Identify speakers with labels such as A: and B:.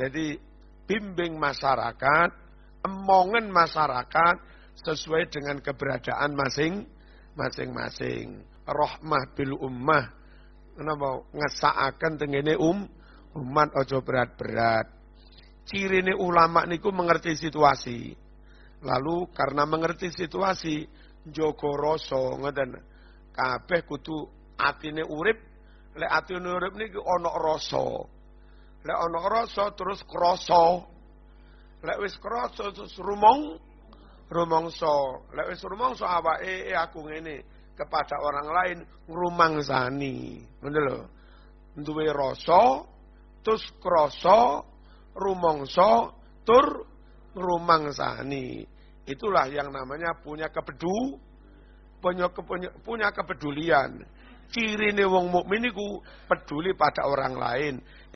A: Jadi bimbing masyarakat, emongen masyarakat sesuai dengan keberadaan masing masing-masing. Rahmah bil ummah. Kenapa ngesakaken tengene um umat ojo berat-berat. Cirine ulama niku mengerti situasi. Lalu karena mengerti situasi, jogo rasa ngoten. Kabeh kudu atine urip, lek atine urip niki ana rasa. Lek ana rasa terus krasa. Lek wis krasa terus rumong rumangsa. Lek wis rumangsa awake eh, aku ngene kepada orang lain ngrumangsani. Ngono lho. Duwe rasa terus krasa rumangsa tur ngrumangsani. Itulah yang namanya punya kepedu punya, punya, punya kepedulian. Ciri wong mukmin peduli pada orang lain.